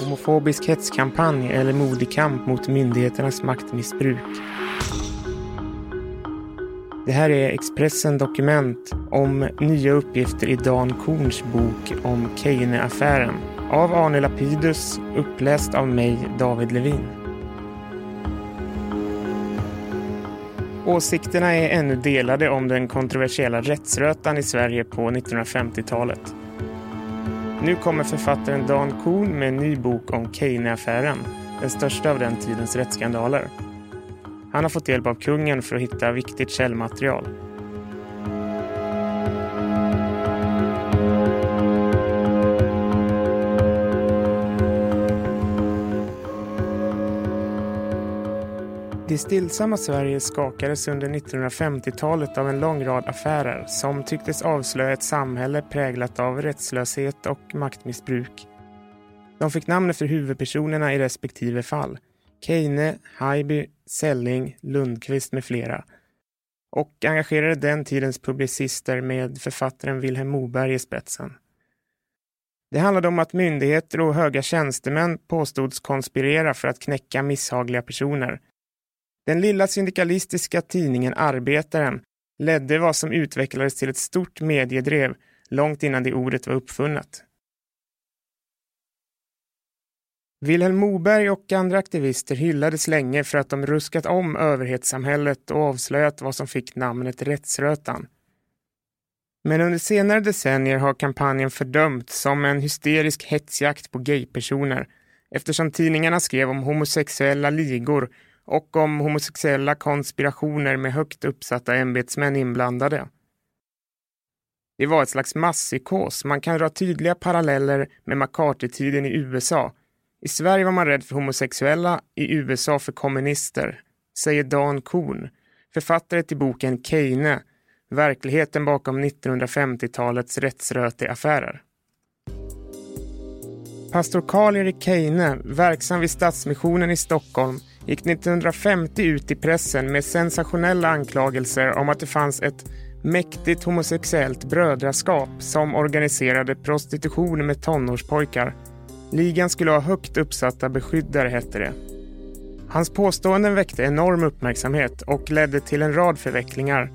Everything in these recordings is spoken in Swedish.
Homofobisk hetskampanj eller modig kamp mot myndigheternas maktmissbruk. Det här är Expressen Dokument om nya uppgifter i Dan Korns bok om Keine-affären av Arne Lapidus, uppläst av mig, David Levin. Åsikterna är ännu delade om den kontroversiella rättsrötan i Sverige på 1950-talet. Nu kommer författaren Dan Korn med en ny bok om Keine-affären, den största av den tidens rättsskandaler. Han har fått hjälp av kungen för att hitta viktigt källmaterial. Det stillsamma Sverige skakades under 1950-talet av en lång rad affärer som tycktes avslöja ett samhälle präglat av rättslöshet och maktmissbruk. De fick namn efter huvudpersonerna i respektive fall. Keine, Haijby, Selling, Lundqvist med flera. Och engagerade den tidens publicister med författaren Vilhelm Moberg i spetsen. Det handlade om att myndigheter och höga tjänstemän påstods konspirera för att knäcka misshagliga personer den lilla syndikalistiska tidningen Arbetaren ledde vad som utvecklades till ett stort mediedrev långt innan det ordet var uppfunnet. Vilhelm Moberg och andra aktivister hyllades länge för att de ruskat om överhetssamhället och avslöjat vad som fick namnet Rättsrötan. Men under senare decennier har kampanjen fördömts som en hysterisk hetsjakt på gaypersoner eftersom tidningarna skrev om homosexuella ligor och om homosexuella konspirationer med högt uppsatta ämbetsmän inblandade. Det var ett slags masspsykos. Man kan dra tydliga paralleller med McCarthy-tiden i USA. I Sverige var man rädd för homosexuella, i USA för kommunister, säger Dan Korn, författare till boken Keine, verkligheten bakom 1950-talets rättsröteaffärer. Pastor Karl-Erik Keine, verksam vid Stadsmissionen i Stockholm, gick 1950 ut i pressen med sensationella anklagelser om att det fanns ett mäktigt homosexuellt brödraskap som organiserade prostitution med tonårspojkar. Ligan skulle ha högt uppsatta beskyddare, hette det. Hans påståenden väckte enorm uppmärksamhet och ledde till en rad förvecklingar.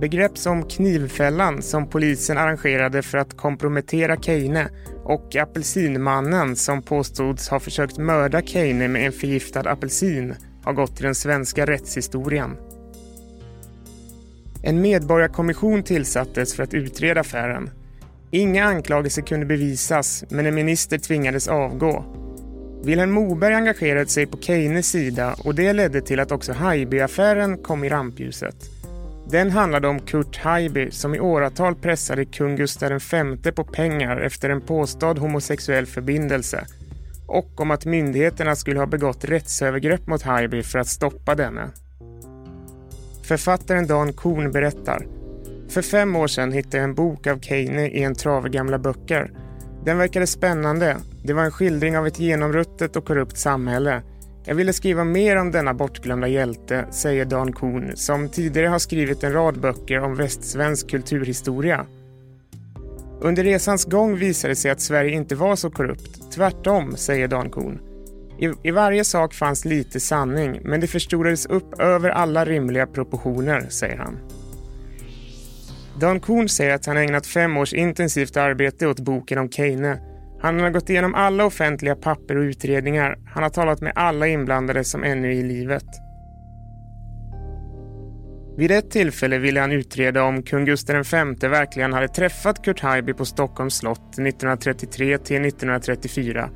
Begrepp som knivfällan som polisen arrangerade för att kompromettera Keine och apelsinmannen som påstods ha försökt mörda Keine med en förgiftad apelsin har gått till den svenska rättshistorien. En medborgarkommission tillsattes för att utreda affären. Inga anklagelser kunde bevisas, men en minister tvingades avgå. Vilhelm Moberg engagerade sig på Keines sida och det ledde till att också Haijby-affären kom i rampljuset. Den handlade om Kurt Haijby som i åratal pressade kung Gustav V på pengar efter en påstådd homosexuell förbindelse och om att myndigheterna skulle ha begått rättsövergrepp mot Haijby för att stoppa denne. Författaren Dan Korn berättar. För fem år sedan hittade jag en bok av Keine i en trave gamla böcker. Den verkade spännande. Det var en skildring av ett genomruttet och korrupt samhälle jag ville skriva mer om denna bortglömda hjälte, säger Dan Kuhn, som tidigare har skrivit en rad böcker om västsvensk kulturhistoria. Under resans gång visade det sig att Sverige inte var så korrupt. Tvärtom, säger Dan Kuhn. I, I varje sak fanns lite sanning, men det förstorades upp över alla rimliga proportioner, säger han. Dan Kuhn säger att han ägnat fem års intensivt arbete åt boken om Keine han har gått igenom alla offentliga papper och utredningar. Han har talat med alla inblandade som ännu är i livet. Vid ett tillfälle ville han utreda om kung Gustav V verkligen hade träffat Kurt Haijby på Stockholms slott 1933 till 1934.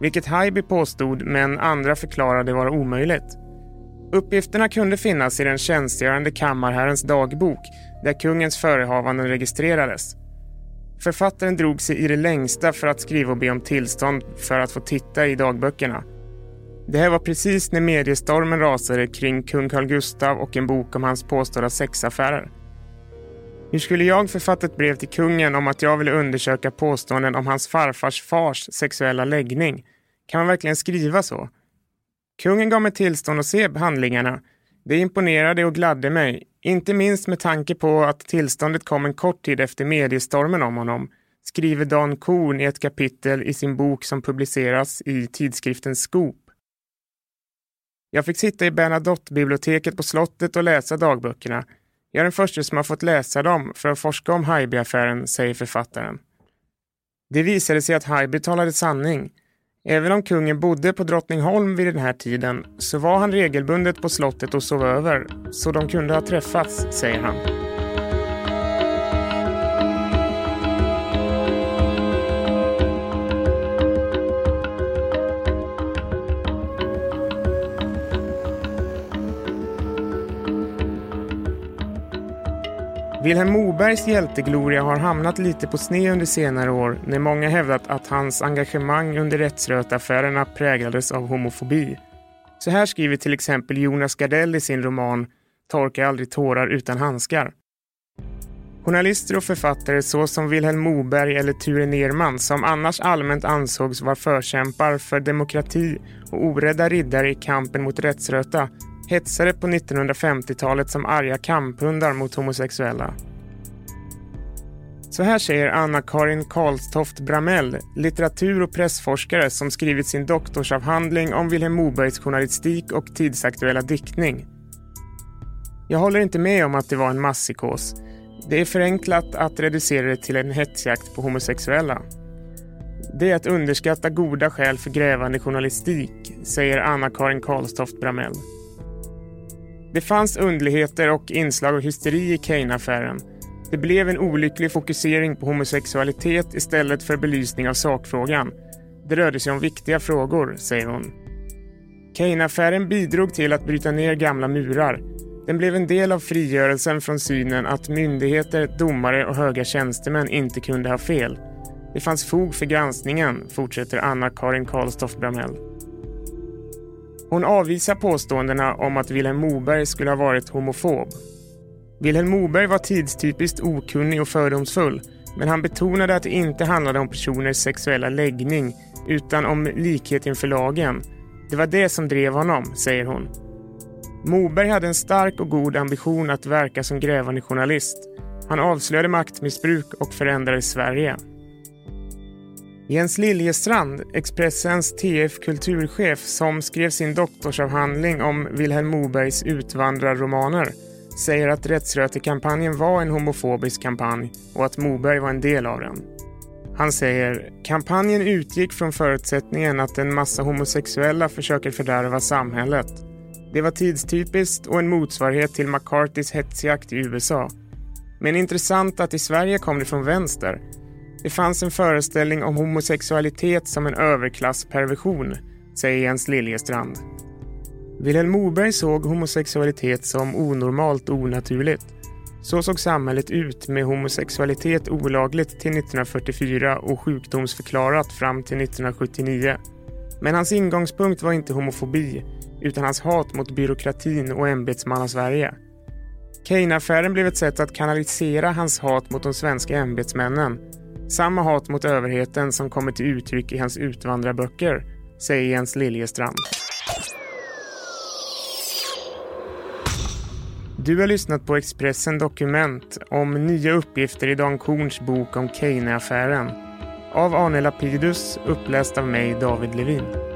Vilket Haijby påstod, men andra förklarade vara omöjligt. Uppgifterna kunde finnas i den tjänstgörande kammarherrens dagbok där kungens förehavanden registrerades. Författaren drog sig i det längsta för att skriva och be om tillstånd för att få titta i dagböckerna. Det här var precis när mediestormen rasade kring kung Carl Gustav och en bok om hans påstådda sexaffärer. Hur skulle jag författa ett brev till kungen om att jag ville undersöka påståenden om hans farfars fars sexuella läggning? Kan man verkligen skriva så? Kungen gav mig tillstånd att se handlingarna. Det imponerade och gladde mig, inte minst med tanke på att tillståndet kom en kort tid efter mediestormen om honom, skriver Dan Korn i ett kapitel i sin bok som publiceras i tidskriften Scoop. Jag fick sitta i Bernadotte-biblioteket på slottet och läsa dagböckerna. Jag är den första som har fått läsa dem för att forska om Haijby-affären, säger författaren. Det visade sig att Haijby talade sanning. Även om kungen bodde på Drottningholm vid den här tiden så var han regelbundet på slottet och sov över, så de kunde ha träffats, säger han. Vilhelm Mobergs hjältegloria har hamnat lite på sned under senare år när många hävdat att hans engagemang under rättsrötaffärerna präglades av homofobi. Så här skriver till exempel Jonas Gardell i sin roman Torka aldrig tårar utan handskar. Journalister och författare såsom Vilhelm Moberg eller Ture Nerman som annars allmänt ansågs vara förkämpar för demokrati och orädda riddare i kampen mot rättsröta hetsade på 1950-talet som arga kamphundar mot homosexuella. Så här säger Anna-Karin Karlstoft Bramell, litteratur och pressforskare som skrivit sin doktorsavhandling om Vilhelm Mobergs journalistik och tidsaktuella diktning. Jag håller inte med om att det var en masspsykos. Det är förenklat att reducera det till en hetsjakt på homosexuella. Det är att underskatta goda skäl för grävande journalistik, säger Anna-Karin Karlstoft Bramell. Det fanns undligheter och inslag av hysteri i Kane-affären. Det blev en olycklig fokusering på homosexualitet istället för belysning av sakfrågan. Det rörde sig om viktiga frågor, säger hon. Kane-affären bidrog till att bryta ner gamla murar. Den blev en del av frigörelsen från synen att myndigheter, domare och höga tjänstemän inte kunde ha fel. Det fanns fog för granskningen, fortsätter Anna-Karin Karlstoff Bramell. Hon avvisar påståendena om att Vilhelm Moberg skulle ha varit homofob. Vilhelm Moberg var tidstypiskt okunnig och fördomsfull men han betonade att det inte handlade om personers sexuella läggning utan om likhet inför lagen. Det var det som drev honom, säger hon. Moberg hade en stark och god ambition att verka som grävande journalist. Han avslöjade maktmissbruk och förändrade Sverige. Jens Liljestrand, Expressens TF kulturchef som skrev sin doktorsavhandling om Vilhelm Mobergs utvandrarromaner, säger att rättsrötekampanjen var en homofobisk kampanj och att Moberg var en del av den. Han säger kampanjen utgick från förutsättningen att en massa homosexuella försöker fördärva samhället. Det var tidstypiskt och en motsvarighet till McCarthys hetsjakt i USA. Men intressant att i Sverige kom det från vänster det fanns en föreställning om homosexualitet som en överklassperversion, säger Jens Liljestrand. Vilhelm Moberg såg homosexualitet som onormalt och onaturligt. Så såg samhället ut med homosexualitet olagligt till 1944 och sjukdomsförklarat fram till 1979. Men hans ingångspunkt var inte homofobi utan hans hat mot byråkratin och ämbetsmannasverige. Kane-affären blev ett sätt att kanalisera hans hat mot de svenska ämbetsmännen samma hat mot överheten som kommer till uttryck i hans utvandrarböcker, säger Jens Liljestrand. Du har lyssnat på Expressen Dokument om nya uppgifter i Dan Korns bok om Keyne-affären. Av Arne Lapidus, uppläst av mig, David Levin.